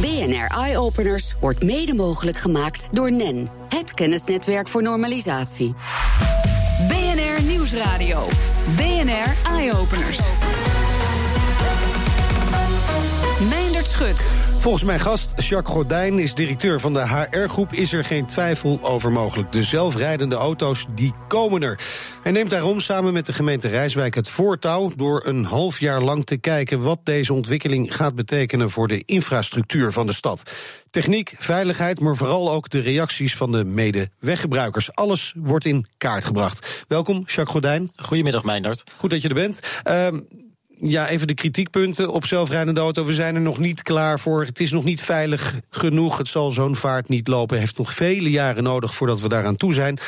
BNR Eye Openers wordt mede mogelijk gemaakt door NEN, het kennisnetwerk voor normalisatie. BNR Nieuwsradio. BNR Eye Schut. Volgens mijn gast, Jacques Gordijn, is directeur van de HR-groep... is er geen twijfel over mogelijk. De zelfrijdende auto's, die komen er. Hij neemt daarom samen met de gemeente Rijswijk het voortouw... door een half jaar lang te kijken wat deze ontwikkeling gaat betekenen... voor de infrastructuur van de stad. Techniek, veiligheid, maar vooral ook de reacties van de mede-weggebruikers. Alles wordt in kaart gebracht. Welkom, Jacques Gordijn. Goedemiddag, Meindert. Goed dat je er bent. Uh, ja, even de kritiekpunten op zelfrijdende auto. We zijn er nog niet klaar voor. Het is nog niet veilig genoeg. Het zal zo'n vaart niet lopen. Het heeft nog vele jaren nodig voordat we daaraan toe zijn.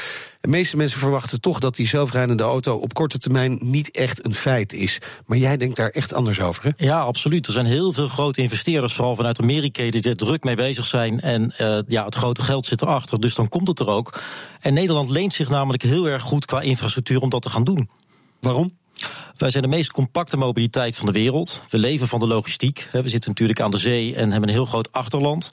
De meeste mensen verwachten toch dat die zelfrijdende auto op korte termijn niet echt een feit is. Maar jij denkt daar echt anders over, hè? Ja, absoluut. Er zijn heel veel grote investeerders, vooral vanuit Amerika, die er druk mee bezig zijn. En uh, ja, het grote geld zit erachter, dus dan komt het er ook. En Nederland leent zich namelijk heel erg goed qua infrastructuur om dat te gaan doen. Waarom? Wij zijn de meest compacte mobiliteit van de wereld. We leven van de logistiek. We zitten natuurlijk aan de zee en hebben een heel groot achterland.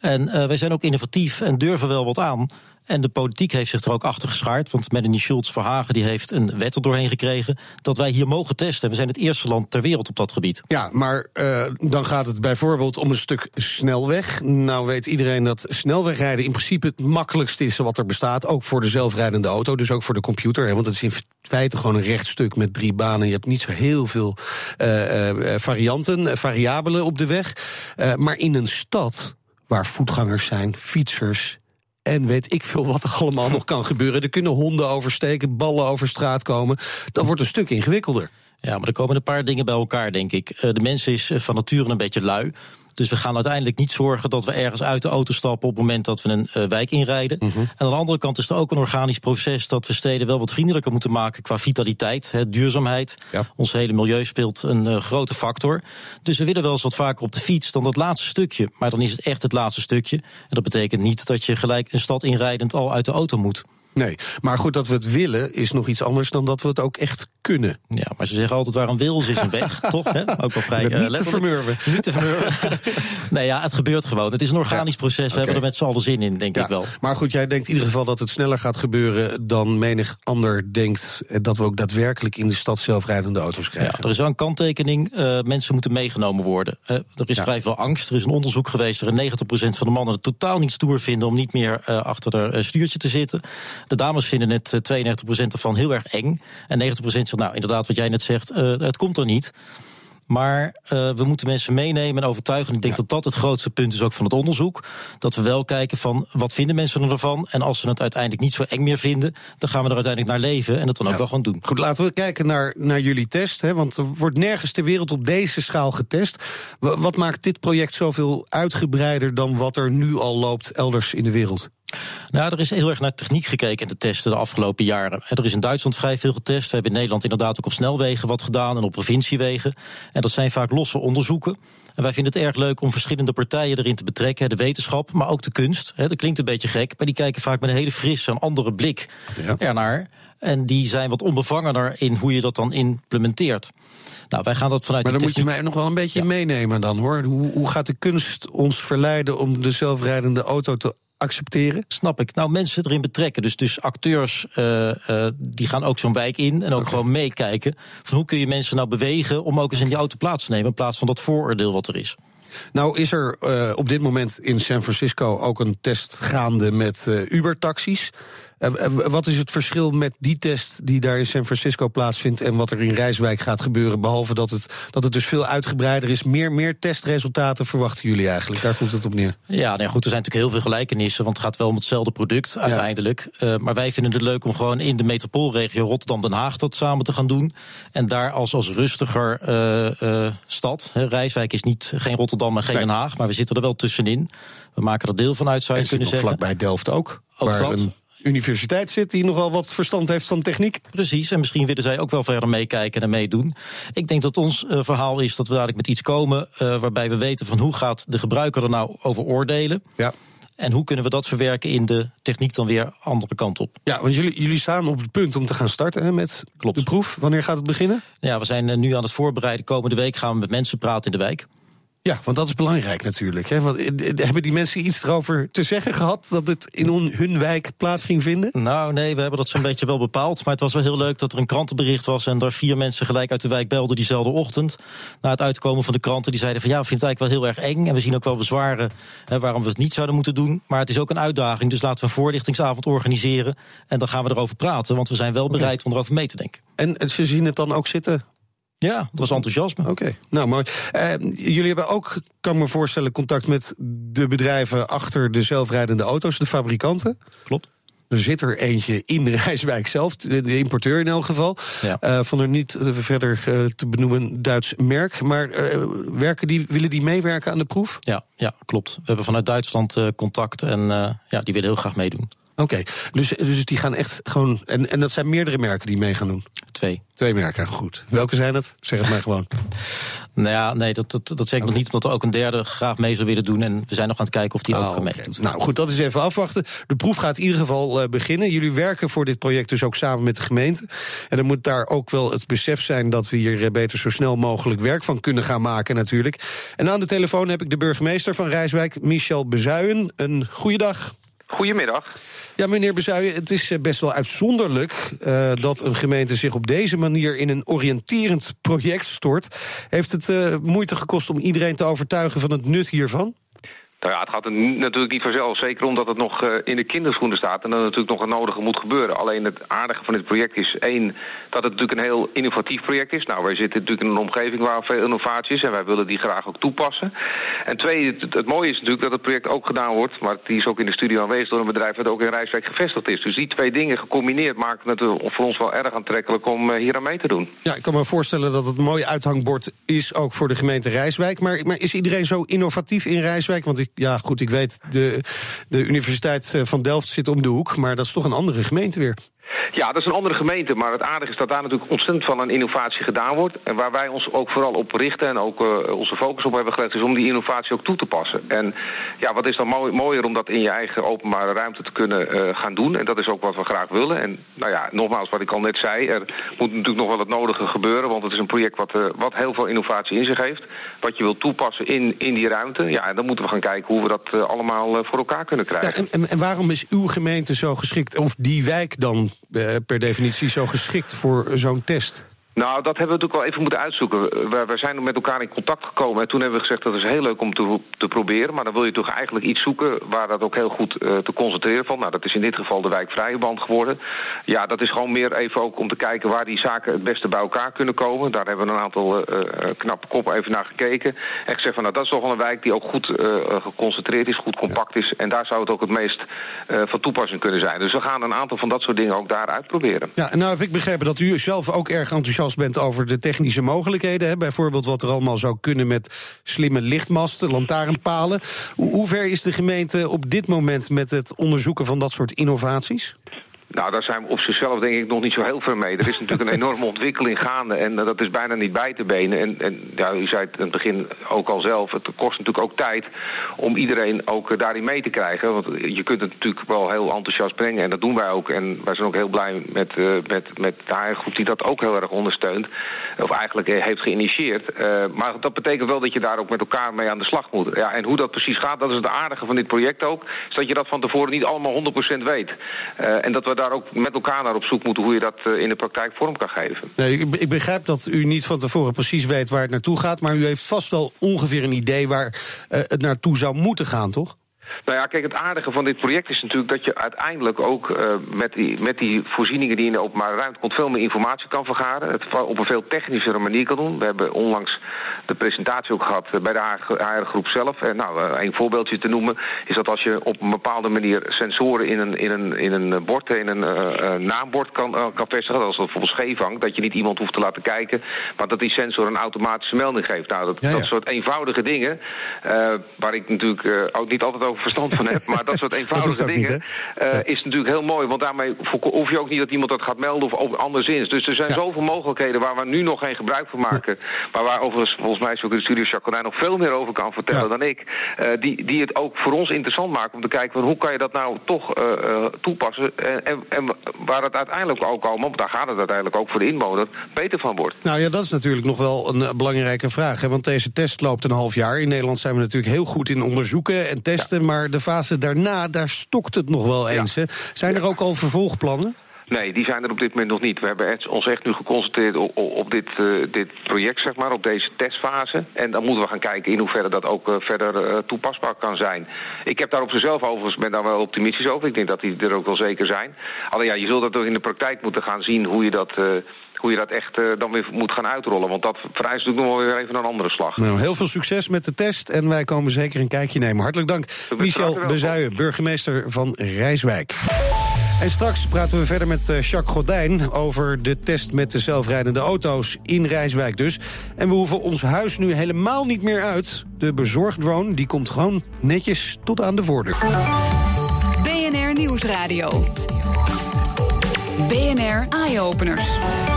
En uh, wij zijn ook innovatief en durven wel wat aan. En de politiek heeft zich er ook achter geschaard. Want Melanie Schultz Verhagen die heeft een wet er doorheen gekregen. dat wij hier mogen testen. We zijn het eerste land ter wereld op dat gebied. Ja, maar uh, dan gaat het bijvoorbeeld om een stuk snelweg. Nou weet iedereen dat snelwegrijden in principe het makkelijkste is wat er bestaat. Ook voor de zelfrijdende auto, dus ook voor de computer. Hè, want het is in feite gewoon een rechtstuk met drie banen. Je hebt niet zo heel veel uh, uh, varianten, variabelen op de weg. maar in een stad waar voetgangers zijn, fietsers en weet ik veel wat er allemaal nog kan gebeuren. Er kunnen honden oversteken, ballen over straat komen. Dat wordt een stuk ingewikkelder. Ja, maar er komen een paar dingen bij elkaar, denk ik. De mens is van nature een beetje lui. Dus we gaan uiteindelijk niet zorgen dat we ergens uit de auto stappen op het moment dat we een uh, wijk inrijden. Mm -hmm. En aan de andere kant is er ook een organisch proces dat we steden wel wat vriendelijker moeten maken qua vitaliteit, hè, duurzaamheid. Ja. Ons hele milieu speelt een uh, grote factor. Dus we willen wel eens wat vaker op de fiets dan dat laatste stukje. Maar dan is het echt het laatste stukje. En dat betekent niet dat je gelijk een stad inrijdend al uit de auto moet. Nee, maar goed, dat we het willen is nog iets anders dan dat we het ook echt kunnen. Ja, maar ze zeggen altijd waar een wil is een weg, toch? Hè? Ook wel vrij uh, niet te vermurwen. Niet te vermurwen. nee, ja, het gebeurt gewoon. Het is een organisch ja. proces. We okay. hebben er met z'n allen zin in, denk ja. ik wel. Maar goed, jij denkt in ieder geval dat het sneller gaat gebeuren dan menig ander denkt. Dat we ook daadwerkelijk in de stad zelfrijdende auto's krijgen. Ja, er is wel een kanttekening. Uh, mensen moeten meegenomen worden. Uh, er is vrij veel angst. Er is een onderzoek geweest waarin 90% van de mannen het totaal niet stoer vinden om niet meer achter het stuurtje te zitten. De dames vinden het 92% ervan heel erg eng. En 90% zegt, nou inderdaad, wat jij net zegt, uh, het komt er niet. Maar uh, we moeten mensen meenemen en overtuigen. Ik denk ja. dat dat het grootste punt is ook van het onderzoek. Dat we wel kijken van wat vinden mensen ervan. En als ze het uiteindelijk niet zo eng meer vinden, dan gaan we er uiteindelijk naar leven en het dan ja. ook wel gewoon doen. Goed, laten we kijken naar, naar jullie test. Hè, want er wordt nergens ter wereld op deze schaal getest. Wat maakt dit project zoveel uitgebreider dan wat er nu al loopt elders in de wereld? Nou, er is heel erg naar techniek gekeken in de testen de afgelopen jaren. Er is in Duitsland vrij veel getest. We hebben in Nederland inderdaad ook op snelwegen wat gedaan en op provinciewegen. En dat zijn vaak losse onderzoeken. En wij vinden het erg leuk om verschillende partijen erin te betrekken. De wetenschap, maar ook de kunst. Dat klinkt een beetje gek, maar die kijken vaak met een hele frisse en andere blik ja. ernaar. En die zijn wat onbevangener in hoe je dat dan implementeert. Nou, wij gaan dat vanuit. Maar dan de moet je mij nog wel een beetje ja. meenemen dan hoor. Hoe, hoe gaat de kunst ons verleiden om de zelfrijdende auto te accepteren? Snap ik. Nou, mensen erin betrekken. Dus, dus acteurs uh, uh, die gaan ook zo'n wijk in en ook okay. gewoon meekijken. Van hoe kun je mensen nou bewegen om ook eens in die auto plaats te nemen in plaats van dat vooroordeel wat er is. Nou is er uh, op dit moment in San Francisco ook een test gaande met Uber-taxis. Uh, wat is het verschil met die test die daar in San Francisco plaatsvindt en wat er in Rijswijk gaat gebeuren? Behalve dat het, dat het dus veel uitgebreider is. Meer, meer testresultaten verwachten jullie eigenlijk? Daar komt het op neer. Ja, nee, goed, er zijn natuurlijk heel veel gelijkenissen, want het gaat wel om hetzelfde product uiteindelijk. Ja. Uh, maar wij vinden het leuk om gewoon in de metropoolregio Rotterdam-Den Haag dat samen te gaan doen. En daar als, als rustiger uh, stad. Hè, Rijswijk is niet, geen Rotterdam en geen nee. Den Haag, maar we zitten er wel tussenin. We maken er deel van uit, zou je en kunnen zeggen. vlakbij Delft ook. Ook dat. Een universiteit zit die nogal wat verstand heeft van techniek. Precies, en misschien willen zij ook wel verder meekijken en meedoen. Ik denk dat ons uh, verhaal is dat we dadelijk met iets komen uh, waarbij we weten van hoe gaat de gebruiker er nou over oordelen. Ja. En hoe kunnen we dat verwerken in de techniek dan weer andere kant op? Ja, want jullie, jullie staan op het punt om te gaan starten hè, met Klopt. de proef. Wanneer gaat het beginnen? Ja, we zijn nu aan het voorbereiden. Komende week gaan we met mensen praten in de wijk. Ja, want dat is belangrijk natuurlijk. Hè? Want, hebben die mensen iets erover te zeggen gehad dat het in hun wijk plaats ging vinden? Nou, nee, we hebben dat zo'n beetje wel bepaald. Maar het was wel heel leuk dat er een krantenbericht was en daar vier mensen gelijk uit de wijk belden diezelfde ochtend. Na het uitkomen van de kranten, die zeiden van ja, we vinden het eigenlijk wel heel erg eng. En we zien ook wel bezwaren hè, waarom we het niet zouden moeten doen. Maar het is ook een uitdaging, dus laten we een voorlichtingsavond organiseren. En dan gaan we erover praten, want we zijn wel bereid om erover mee te denken. En ze zien het dan ook zitten ja, dat was enthousiasme. Oké, nou mooi. Uh, jullie hebben ook, kan me voorstellen, contact met de bedrijven achter de zelfrijdende auto's, de fabrikanten. Klopt. Er zit er eentje in de Rijswijk zelf, de importeur in elk geval. Ja. Uh, van er niet uh, verder te benoemen Duits merk. Maar werken die, willen die meewerken aan de proef? Ja, ja, klopt. We hebben vanuit Duitsland contact en ja, die willen heel graag meedoen. Oké, dus, dus die gaan echt gewoon. En, en dat zijn meerdere merken die mee gaan doen? Twee. Twee merken, goed. Welke zijn het? Zeg het maar gewoon. Nou ja, nee, dat, dat, dat zeg ik nog niet, omdat er ook een derde graag mee zou willen doen. En we zijn nog aan het kijken of die ook oh, mee doet. Nou goed, dat is even afwachten. De proef gaat in ieder geval uh, beginnen. Jullie werken voor dit project dus ook samen met de gemeente. En dan moet daar ook wel het besef zijn dat we hier eh, beter zo snel mogelijk werk van kunnen gaan maken, natuurlijk. En aan de telefoon heb ik de burgemeester van Rijswijk, Michel Bezuijen. Een goeiedag. Goedemiddag. Ja, meneer Bezuijen, het is eh, best wel uitzonderlijk uh, dat een gemeente zich op deze manier in een oriënterend project stort. Heeft het uh, moeite gekost om iedereen te overtuigen van het nut hiervan? Nou ja, het gaat natuurlijk niet vanzelf. Zeker omdat het nog uh, in de kinderschoenen staat en er natuurlijk nog een nodige moet gebeuren. Alleen het aardige van dit project is één, dat het natuurlijk een heel innovatief project is. Nou, wij zitten natuurlijk in een omgeving waar veel innovatie is en wij willen die graag ook toepassen. En twee, het, mooie is natuurlijk dat het project ook gedaan wordt, maar die is ook in de studio aanwezig door een bedrijf dat ook in Rijswijk gevestigd is. Dus die twee dingen gecombineerd maken het voor ons wel erg aantrekkelijk om uh, hier aan mee te doen. Ja, ik kan me voorstellen dat het een mooi uithangbord is ook voor de gemeente Rijswijk. Maar, maar is iedereen zo innovatief in Rijswijk? Want ik ja, goed, ik weet, de, de Universiteit eh, van Delft zit om de hoek, maar dat is toch een andere gemeente weer. Ja, dat is een andere gemeente, maar het aardige is dat daar natuurlijk ontzettend van een innovatie gedaan wordt. En waar wij ons ook vooral op richten en ook uh, onze focus op hebben gelegd, is om die innovatie ook toe te passen. En ja, wat is dan mooi, mooier om dat in je eigen openbare ruimte te kunnen uh, gaan doen? En dat is ook wat we graag willen. En nou ja, nogmaals, wat ik al net zei, er moet natuurlijk nog wel het nodige gebeuren, want het is een project wat, uh, wat heel veel innovatie in zich heeft. Wat je wilt toepassen in, in die ruimte. Ja, en dan moeten we gaan kijken hoe we dat allemaal voor elkaar kunnen krijgen. Ja, en, en, waarom is uw gemeente zo geschikt, of die wijk dan per definitie zo geschikt voor zo'n test? Nou, dat hebben we natuurlijk wel even moeten uitzoeken. We, we zijn met elkaar in contact gekomen en toen hebben we gezegd dat is heel leuk om te, te proberen. Maar dan wil je toch eigenlijk iets zoeken waar dat ook heel goed uh, te concentreren valt. Nou, dat is in dit geval de wijkvrije band geworden. Ja, dat is gewoon meer even ook om te kijken waar die zaken het beste bij elkaar kunnen komen. Daar hebben we een aantal uh, knappe koppen even naar gekeken. En gezegd van nou, dat is toch wel een wijk die ook goed uh, geconcentreerd is, goed compact is. En daar zou het ook het meest van toepassing kunnen zijn. Dus we gaan een aantal van dat soort dingen ook daar uitproberen. Ja, en nou heb ik begrepen dat u zelf ook erg enthousiast bent over de technische mogelijkheden. Hè? Bijvoorbeeld wat er allemaal zou kunnen met slimme lichtmasten, lantaarnpalen. Hoe ver is de gemeente op dit moment met het onderzoeken van dat soort innovaties? Nou, daar zijn we op zichzelf denk ik nog niet zo heel veel mee. Er is natuurlijk een enorme ontwikkeling gaande en dat is bijna niet bij te benen. En, en ja, u zei het in het begin ook al zelf, het kost natuurlijk ook tijd om iedereen ook daarin mee te krijgen. Want je kunt het natuurlijk wel heel enthousiast brengen en dat doen wij ook. En wij zijn ook heel blij met, uh, met, met de HR-groep die dat ook heel erg ondersteunt. Of eigenlijk heeft geïnitieerd. Maar dat betekent wel dat je daar ook met elkaar mee aan de slag moet. Ja, en hoe dat precies gaat, dat is het aardige van dit project ook. Is dat je dat van tevoren niet allemaal 100% weet. En dat we daar ook met elkaar naar op zoek moeten hoe je dat eh, in de praktijk vorm kan geven. Nee, ik, ik, begrijp dat u niet van tevoren precies weet waar het naartoe gaat, maar u heeft vast wel ongeveer een idee waar uh, het naartoe zou moeten gaan, toch? Nou ja, kijk, het aardige van dit project is natuurlijk dat je uiteindelijk ook uh, met, die, met die voorzieningen die in de openbare ruimte komt, veel meer informatie kan vergaren. Het op een veel technischere manier kan doen. We hebben onlangs de presentatie ook gehad bij de HR-groep zelf. En nou, uh, een voorbeeldje te noemen is dat als je op een bepaalde manier sensoren in een, in een, in een bord, in een uh, naambord kan, kan vestigen, als dat bijvoorbeeld scheef hangt, dat je niet iemand hoeft te laten kijken, maar dat die sensor een automatische melding geeft. Nou, dat, ja, ja. dat soort eenvoudige dingen, waar ik natuurlijk ook niet altijd over verstand van heb. Maar dat soort eenvoudige dingen is natuurlijk heel mooi. Want daarmee hoef je ook niet dat iemand dat gaat melden of, of anderszins. Dus er zijn zoveel mogelijkheden waar we nu nog geen gebruik van maken. Maar waar overigens volgens mij is ook in de studio Jacques nog veel meer over kan vertellen dan ik. die, die het ook voor ons interessant maken om te kijken van hoe kan je dat nou toch toepassen. En, en, en, waar het uiteindelijk ook allemaal, want daar gaat het uiteindelijk ook voor de inwoner, beter van wordt. Nou ja, dat is natuurlijk nog wel een belangrijke vraag. Hè? Want deze test loopt een half jaar. In Nederland zijn we natuurlijk heel goed in onderzoeken en testen. Maar de fase daarna, daar stokt het nog wel eens. Hè? Zijn er ook al vervolgplannen? Nee, die zijn er op dit moment nog niet. We hebben ons echt nu geconcentreerd op, op dit, uh, dit project, zeg maar, op deze testfase. En dan moeten we gaan kijken in hoeverre dat ook uh, verder uh, toepasbaar kan zijn. Ik heb daar op zichzelf overigens, ben daar wel optimistisch over. Ik denk dat die er ook wel zeker zijn. Alleen ja, je zult dat ook in de praktijk moeten gaan zien hoe je dat hoe je dat echt uh, dan weer moet gaan uitrollen. Want dat vereist natuurlijk nog wel weer even een andere slag. Nou, heel veel succes met de test en wij komen zeker een kijkje nemen. Hartelijk dank, Michel Bezuijen, burgemeester van Rijswijk. En straks praten we verder met eh, Jacques Godijn over de test met de zelfrijdende auto's in Rijswijk dus. En we hoeven ons huis nu helemaal niet meer uit. De bezorgdrone die komt gewoon netjes tot aan de voordeur. BNR Nieuwsradio. BNR Eye-Openers.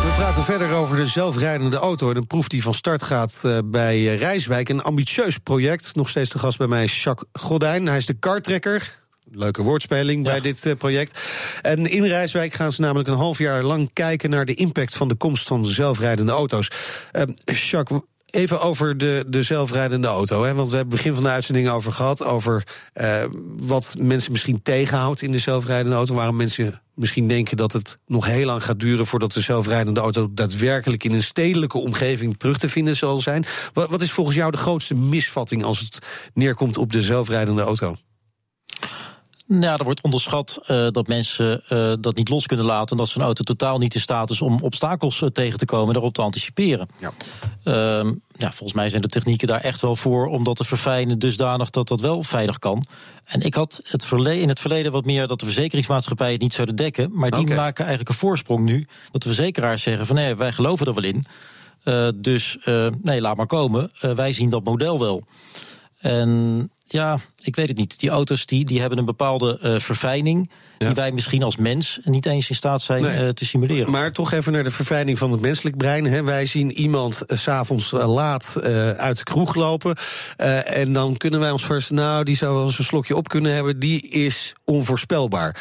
We praten verder over de zelfrijdende auto en een proef die van start gaat eh, bij eh, Rijswijk. Een ambitieus project. Nog steeds de gast bij mij Jacques Godijn. Hij is de kartrekker. Leuke woordspeling bij dit uh, project. En in Rijswijk gaan ze namelijk een half jaar lang kijken naar de impact van de komst van de zelfrijdende auto's. Uh, Jacques, Even over de, de zelfrijdende auto. Hè? Want we hebben het begin van de uitzending over gehad. Over uh, wat mensen misschien tegenhoudt in de zelfrijdende auto. Waarom mensen misschien denken dat het nog heel lang gaat duren voordat de zelfrijdende auto daadwerkelijk in een stedelijke omgeving terug te vinden zal zijn. Wat, wat is volgens jou de grootste misvatting als het neerkomt op de zelfrijdende auto? Nou, er wordt onderschat uh, dat mensen uh, dat niet los kunnen laten. En dat zo'n auto totaal niet in staat is om obstakels uh, tegen te komen en daarop te anticiperen. Ja. Uh, ja, volgens mij zijn de technieken daar echt wel voor om dat te verfijnen, dusdanig dat dat wel veilig kan. En ik had het verleden, in het verleden wat meer dat de verzekeringsmaatschappijen het niet zouden dekken. Maar die okay. maken eigenlijk een voorsprong nu. Dat de verzekeraars zeggen van nee, wij geloven er wel in. dus nee, laat maar komen. wij zien dat model wel. En ja, ik weet het niet. Die auto's die, die hebben een bepaalde uh, verfijning. Ja. Die wij misschien als mens niet eens in staat zijn nee. uh, te simuleren. Maar toch even naar de verfijning van het menselijk brein. Hè. Wij zien iemand uh, s'avonds laat uit de kroeg lopen. en dan kunnen wij ons voorstellen, nou, die zou wel eens een slokje op kunnen hebben. Die is onvoorspelbaar.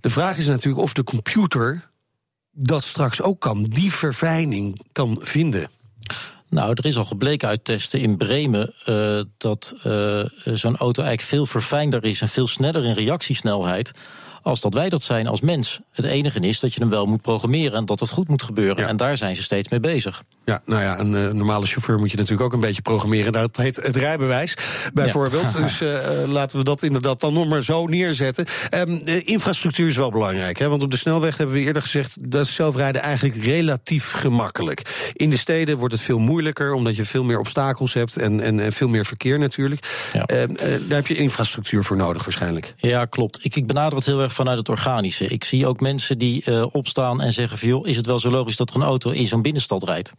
De vraag is natuurlijk of de computer dat straks ook kan. Die verfijning kan vinden. Nou, er is al gebleken uit testen in Bremen uh, dat uh, zo'n auto eigenlijk veel verfijnder is en veel sneller in reactiesnelheid als dat wij dat zijn als mens. Het enige is dat je hem wel moet programmeren en dat dat goed moet gebeuren. Ja. En daar zijn ze steeds mee bezig. Ja, nou ja, een uh, normale chauffeur moet je natuurlijk ook een beetje programmeren. Dat heet het rijbewijs, bijvoorbeeld. Ja. dus uh, laten we dat inderdaad dan nog maar zo neerzetten. Um, de infrastructuur is wel belangrijk, hè, want op de snelweg hebben we eerder gezegd... dat is zelfrijden eigenlijk relatief gemakkelijk. In de steden wordt het veel moeilijker, omdat je veel meer obstakels hebt... en, en, en veel meer verkeer natuurlijk. Ja. Uh, daar heb je infrastructuur voor nodig waarschijnlijk. Ja, klopt. Ik, ik benader het heel erg vanuit het organische. Ik zie ook mensen die opstaan en zeggen van... joh, is het wel zo logisch dat er een auto in zo'n binnenstad rijdt?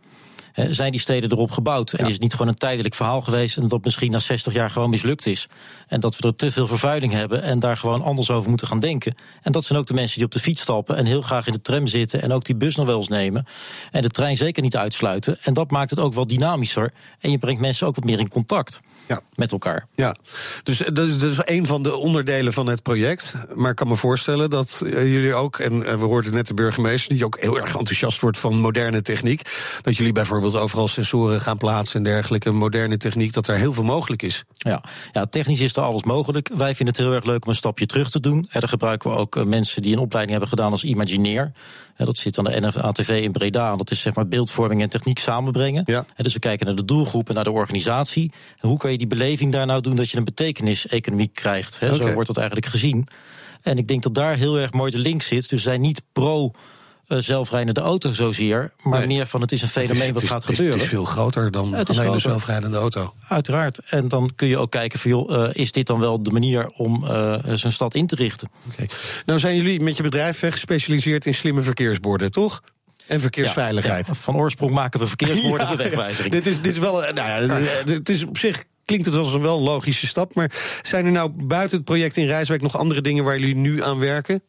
Zijn die steden erop gebouwd? En ja. is het niet gewoon een tijdelijk verhaal geweest... en dat misschien na 60 jaar gewoon mislukt is? En dat we er te veel vervuiling hebben... en daar gewoon anders over moeten gaan denken. En dat zijn ook de mensen die op de fiets stappen... en heel graag in de tram zitten en ook die bus nog wel eens nemen... en de trein zeker niet uitsluiten. En dat maakt het ook wel dynamischer. En je brengt mensen ook wat meer in contact ja. met elkaar. Ja, dus dat is, dat is een van de onderdelen van het project. Maar ik kan me voorstellen dat jullie ook... en we hoorden net de burgemeester... die ook heel erg enthousiast wordt van moderne techniek... dat jullie bijvoorbeeld overal sensoren gaan plaatsen en dergelijke... moderne techniek, dat er heel veel mogelijk is. Ja, ja technisch is er alles mogelijk. Wij vinden het heel erg leuk om een stapje terug te doen. En daar gebruiken we ook mensen die een opleiding hebben gedaan als imagineer. Dat zit aan de NFATV in Breda. Dat is zeg maar beeldvorming en techniek samenbrengen. Ja. Dus we kijken naar de doelgroep en naar de organisatie. En hoe kan je die beleving daar nou doen dat je een betekenis-economie krijgt? Hè? Okay. Zo wordt dat eigenlijk gezien. En ik denk dat daar heel erg mooi de link zit. Dus zij niet pro uh, zelfrijdende auto zozeer, maar nee. meer van het is een fenomeen is, wat is, gaat gebeuren. Het is veel groter dan ja, alleen groter. de zelfrijdende auto. Uiteraard. En dan kun je ook kijken van, joh, uh, is dit dan wel de manier om uh, zo'n stad in te richten? Okay. Nou zijn jullie met je bedrijf gespecialiseerd in slimme verkeersborden, toch? En verkeersveiligheid. Ja, ja. Van oorsprong maken we verkeersborden ja, de wegwijzering. Dit is, dit is wel, nou ja, het is op zich klinkt het als een wel logische stap. Maar zijn er nou buiten het project in Rijswijk nog andere dingen waar jullie nu aan werken?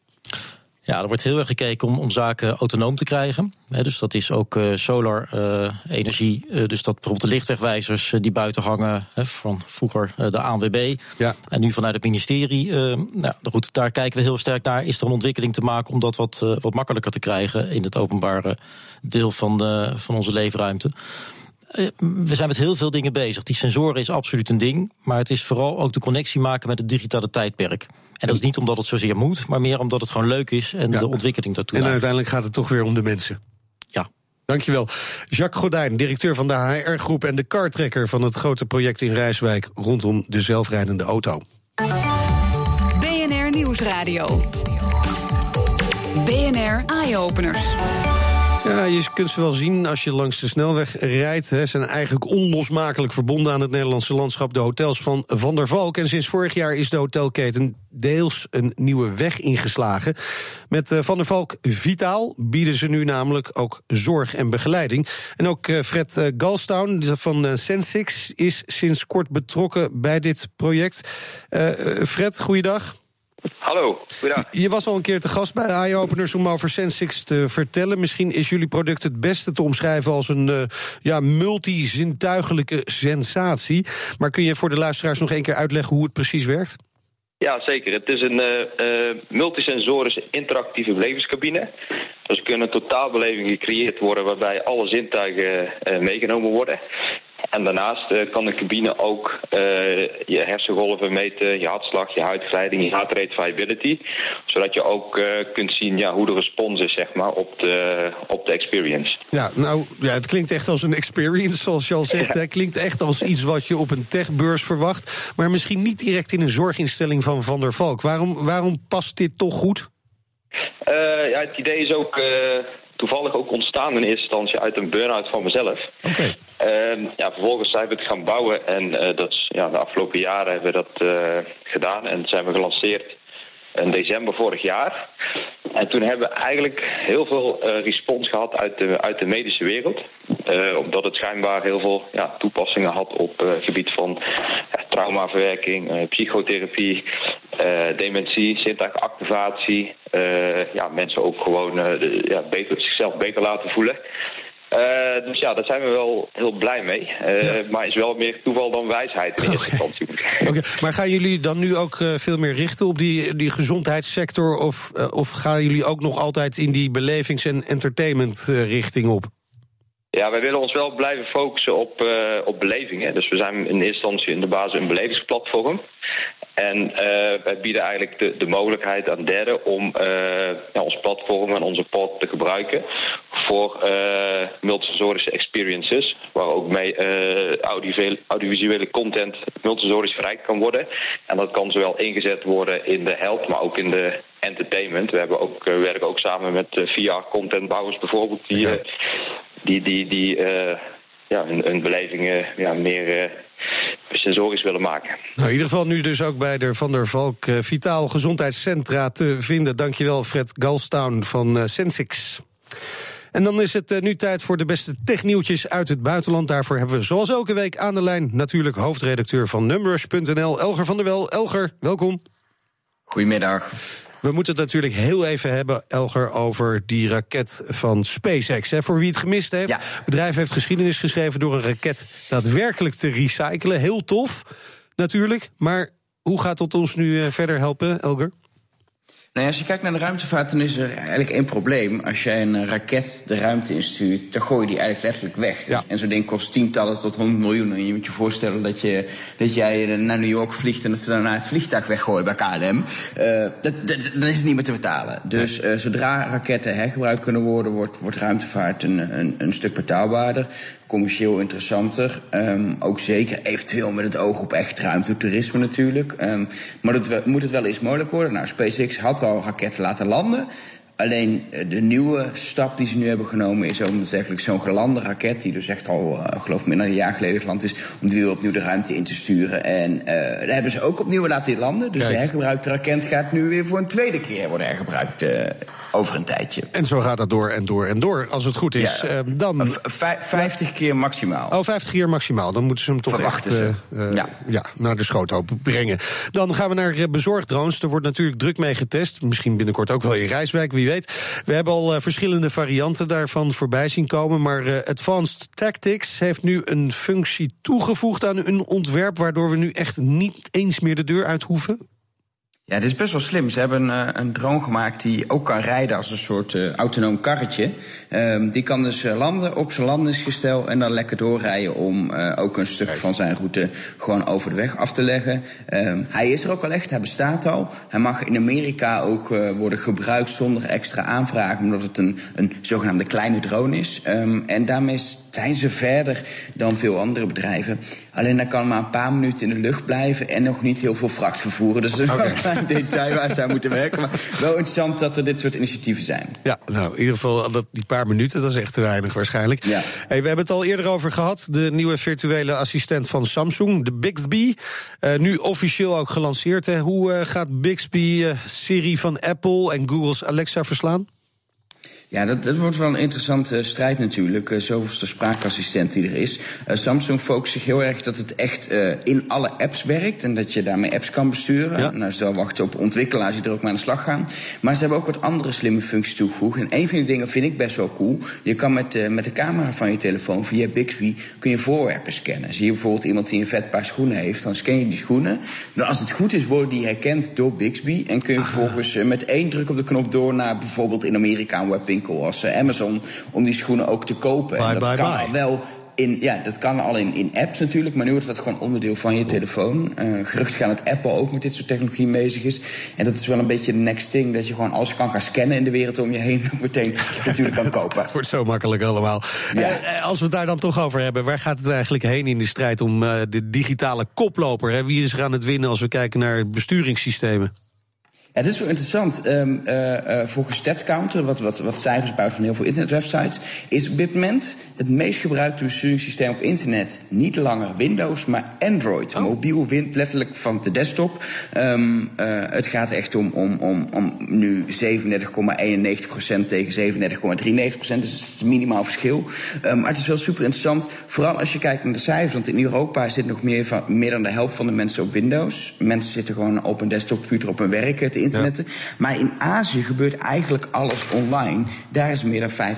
Ja, er wordt heel erg gekeken om, om zaken autonoom te krijgen. dus dat is ook uh, solar uh, energie. Uh, dus dat bijvoorbeeld de lichtwegwijzers die buiten hangen, van vroeger de ANWB. Ja. En nu vanuit het ministerie. nou, goed, daar kijken we heel sterk naar. Is er een ontwikkeling te maken om dat wat, wat makkelijker te krijgen in het openbare deel van, de, van onze leefruimte? Eh, we zijn met heel veel dingen bezig. Die sensoren is absoluut een ding. Maar het is vooral ook de connectie maken met het digitale tijdperk. En dat is niet omdat het zozeer moet, maar meer omdat het gewoon leuk is en de ontwikkeling daartoe. En uiteindelijk gaat het toch weer om de mensen. Ja. Dankjewel. Jacques Godijn, directeur van de HR-groep en de cartrekker van het grote project in Rijswijk rondom de zelfrijdende auto. BNR Nieuwsradio. BNR Eye Openers. Ja, je kunt ze wel zien als je langs de snelweg rijdt. Ze zijn eigenlijk onlosmakelijk verbonden aan het Nederlandse landschap. De hotels van Van der Valk. En sinds vorig jaar is de hotelketen deels een nieuwe weg ingeslagen. Met eh, Van der Valk Vitaal bieden ze nu namelijk ook zorg en begeleiding. En ook eh, Fred eh, Galstown van Sensix is sinds kort betrokken bij dit project. Fred, goeiedag. Hallo, goedendag. Je was al een keer te gast bij Eye Openers om over Sensix te vertellen. Misschien is jullie product het beste te omschrijven als een uh, ja, multizintuigelijke sensatie. Maar kun je voor de luisteraars nog één keer uitleggen hoe het precies werkt? Ja, zeker. Het is een uh, multisensorische interactieve belevingscabine. Dus er kunnen totaalbelevingen gecreëerd worden waarbij alle zintuigen uh, meegenomen worden. En daarnaast uh, kan de cabine ook uh, je hersengolven meten, je hartslag, je huidgeleiding, je heart rate variability. Zodat je ook uh, kunt zien ja, hoe de respons is zeg maar, op, de, op de experience. Ja, nou, ja, het klinkt echt als een experience, zoals je al zegt. Het klinkt echt als iets wat je op een techbeurs verwacht. Maar misschien niet direct in een zorginstelling van Van der Valk. Waarom, waarom past dit toch goed? ja, het idee is ook toevallig ook ontstaan in eerste instantie uit een burn-out van mezelf. Oké. Uh, ja, vervolgens zijn we het gaan bouwen en uh, dat is, ja, de afgelopen jaren hebben we dat uh, gedaan en zijn we gelanceerd in december vorig jaar. En toen hebben we eigenlijk heel veel uh, respons gehad uit de, uit de medische wereld. Omdat het schijnbaar heel veel ja, toepassingen had op het gebied van traumaverwerking, psychotherapie, dementie, zintuigactivatie. ja, mensen ook gewoon de, ja, beter, zichzelf beter laten voelen. Uh, dus ja, daar zijn we wel heel blij mee. Uh, ja. Maar is wel meer toeval dan wijsheid in eerste instantie. Okay. Maar gaan jullie dan nu ook uh, veel meer richten op die, die gezondheidssector? Of, of gaan jullie ook nog altijd in die belevings- en entertainment-richting op? Ja, wij willen ons wel blijven focussen op, uh, op belevingen. Dus we zijn in eerste instantie in de basis een belevingsplatform. En uh, wij bieden eigenlijk de, de mogelijkheid aan derden om uh, ja, ons platform en onze pod te gebruiken voor uh, multisensorische experiences, waar ook mee audiovisuele, audiovisuele content multisensorisch verrijkt kan worden. En dat kan zowel ingezet worden in de health, maar ook in de entertainment. We hebben ook, werken ook samen met VR-contentbouwers bijvoorbeeld, die, die, die, die ja, hun, hun belevingen ja, meer sensorisch willen maken. Nou, in ieder geval nu dus ook bij de Van der Valk uh, Vitaal Gezondheidscentra te vinden. Dankjewel Fred Galstown van uh, Sensix. En dan is het uh, nu tijd voor de beste technieuwtjes uit het buitenland. Daarvoor hebben we zoals elke week aan de lijn natuurlijk hoofdredacteur van Numbers.nl, Elger van der Wel. Elger, welkom. Goedemiddag. We moeten het natuurlijk heel even hebben, Elger, over die raket van SpaceX. Hè. Voor wie het gemist heeft, ja. het bedrijf heeft geschiedenis geschreven door een raket daadwerkelijk te recyclen. Heel tof, natuurlijk. Maar hoe gaat het ons nu uh, verder helpen, Elger? Nou als je kijkt naar de ruimtevaart, dan is er eigenlijk één probleem. Als jij een raket de ruimte instuurt, dan gooi je die eigenlijk letterlijk weg. Ja. En zo'n ding kost tientallen tot honderd miljoen. En je moet je voorstellen dat, je, dat jij naar New York vliegt en dat ze daarna het vliegtuig weggooien bij KLM. Uh, dat, dat, dan is het niet meer te betalen. Dus uh, zodra raketten hergebruikt kunnen worden, wordt, wordt ruimtevaart een, een, een stuk betaalbaarder commercieel interessanter. Um, ook zeker eventueel met het oog op echt ruimtetoerisme natuurlijk. Um, maar dat moet het wel eens mogelijk worden. Nou, SpaceX had al raketten laten landen. Alleen de nieuwe stap die ze nu hebben genomen is om eigenlijk zo'n gelande raket, die dus echt al, uh, geloof ik, een jaar geleden geland is, om die weer opnieuw de ruimte in te sturen. En uh, daar hebben ze ook opnieuw laten landen. Dus Kijk. de hergebruikte raket gaat nu weer voor een tweede keer worden hergebruikt uh, over een tijdje. En zo gaat dat door en door en door. Als het goed is, Ja. eh, dan. Vij- 50 keer maximaal. Oh, 50 keer maximaal. Dan moeten ze hem toch Verwachten echt eh, eh, Ja. ja, naar de schoothoop brengen. Dan gaan we naar eh, bezorgdrones. Er wordt natuurlijk druk mee getest. Misschien binnenkort ook wel in Rijswijk, wie weet. We hebben al eh, verschillende varianten daarvan voorbij zien komen. Maar eh, Advanced Tactics heeft nu een functie toegevoegd aan hun ontwerp... waardoor we nu echt niet eens meer de deur uit hoeven. Ja, dit is best wel slim. Ze hebben uh, een drone gemaakt die ook kan rijden als een soort uh, autonoom karretje. Um, die kan dus uh, landen op zijn landingsgestel en dan lekker doorrijden om ook een stuk van zijn route gewoon over de weg af te leggen. Um, hij is er ook al echt, hij bestaat al. Hij mag in Amerika ook worden gebruikt zonder extra aanvraag, omdat het een, een zogenaamde kleine drone is. Um, en daarmee zijn ze verder dan veel andere bedrijven. Alleen dan kan maar een paar minuten in de lucht blijven en nog niet heel veel vracht vervoeren. Dus dat is wel een klein detail waar ze aan moeten werken. Maar wel interessant dat er dit soort initiatieven zijn. Ja, nou, in ieder geval dat, die paar minuten, dat is echt te weinig waarschijnlijk. Ja. Hey, we hebben het al eerder over gehad. De nieuwe virtuele assistent van Samsung, de Bixby. Uh, nu officieel ook gelanceerd. Hè. Hoe uh, gaat Bixby uh, Siri van Apple en Google's Alexa verslaan? Ja, dat, dat wordt wel een interessante strijd natuurlijk. Uh, zoveelste spraakassistent die er is. Uh, Samsung focust zich heel erg dat het echt uh, in alle apps werkt. En dat je daarmee apps kan besturen. Ja. Nou, ze wel wachten op ontwikkelaars die er ook mee aan de slag gaan. Maar ze hebben ook wat andere slimme functies toegevoegd. En een van die dingen vind ik best wel cool. Je kan met, uh, met de camera van je telefoon via Bixby kun je voorwerpen scannen. Zie je bijvoorbeeld iemand die een vet paar schoenen heeft, dan scan je die schoenen. Dan als het goed is, worden die herkend door Bixby. En kun je vervolgens met één druk op de knop door naar bijvoorbeeld in Amerika een webwinkel als uh, Amazon om die schoenen ook te kopen. Bye, en dat bye, kan bye. al wel. In, ja, dat kan al in, in apps natuurlijk, maar nu wordt dat gewoon onderdeel van je telefoon. Uh, gerucht gaan dat Apple ook met dit soort technologie bezig is. En dat is wel een beetje de next thing, dat je gewoon alles kan gaan scannen in de wereld om je heen ook meteen natuurlijk kan kopen. Het wordt zo makkelijk allemaal. Ja. Eh, als we het daar dan toch over hebben, waar gaat het eigenlijk heen in de strijd om uh, de digitale koploper? Hè? Wie is er aan het winnen als we kijken naar besturingssystemen? Ja, dit is wel interessant. Um, uh, uh, volgens StatCounter, wat, wat, wat cijfers buiten van heel veel internetwebsites, is op dit moment het meest gebruikte besturingssysteem op internet niet langer Windows, maar Android. Oh. Mobiel wint letterlijk van de desktop. Um, uh, het gaat echt om, om, om, om nu 37,91% tegen 37,93%. Dus het is een minimaal verschil. Um, maar het is wel super interessant. Vooral als je kijkt naar de cijfers. Want in Europa zit nog meer, van, meer dan de helft van de mensen op Windows. Mensen zitten gewoon op een desktopcomputer op hun werk internetten. Ja. Maar in Azië gebeurt eigenlijk alles online. Daar is meer dan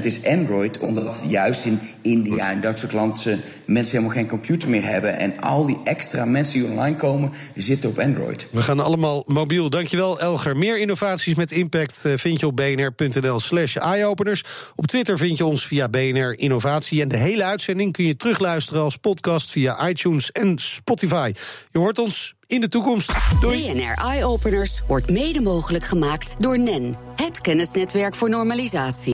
50% is Android. Omdat juist in India en dat soort landen mensen helemaal geen computer meer hebben. En al die extra mensen die online komen, zitten op Android. We gaan allemaal mobiel. Dankjewel, Elger. Meer innovaties met impact eh, vind je op bnr.nl slash eyeopeners. Op Twitter vind je ons via BNR Innovatie. En de hele uitzending kun je terugluisteren als podcast via iTunes en Spotify. Je hoort ons in de toekomst. Doei. BNR Eye Openers wordt mede mogelijk gemaakt door NEN, het kennisnetwerk voor normalisatie.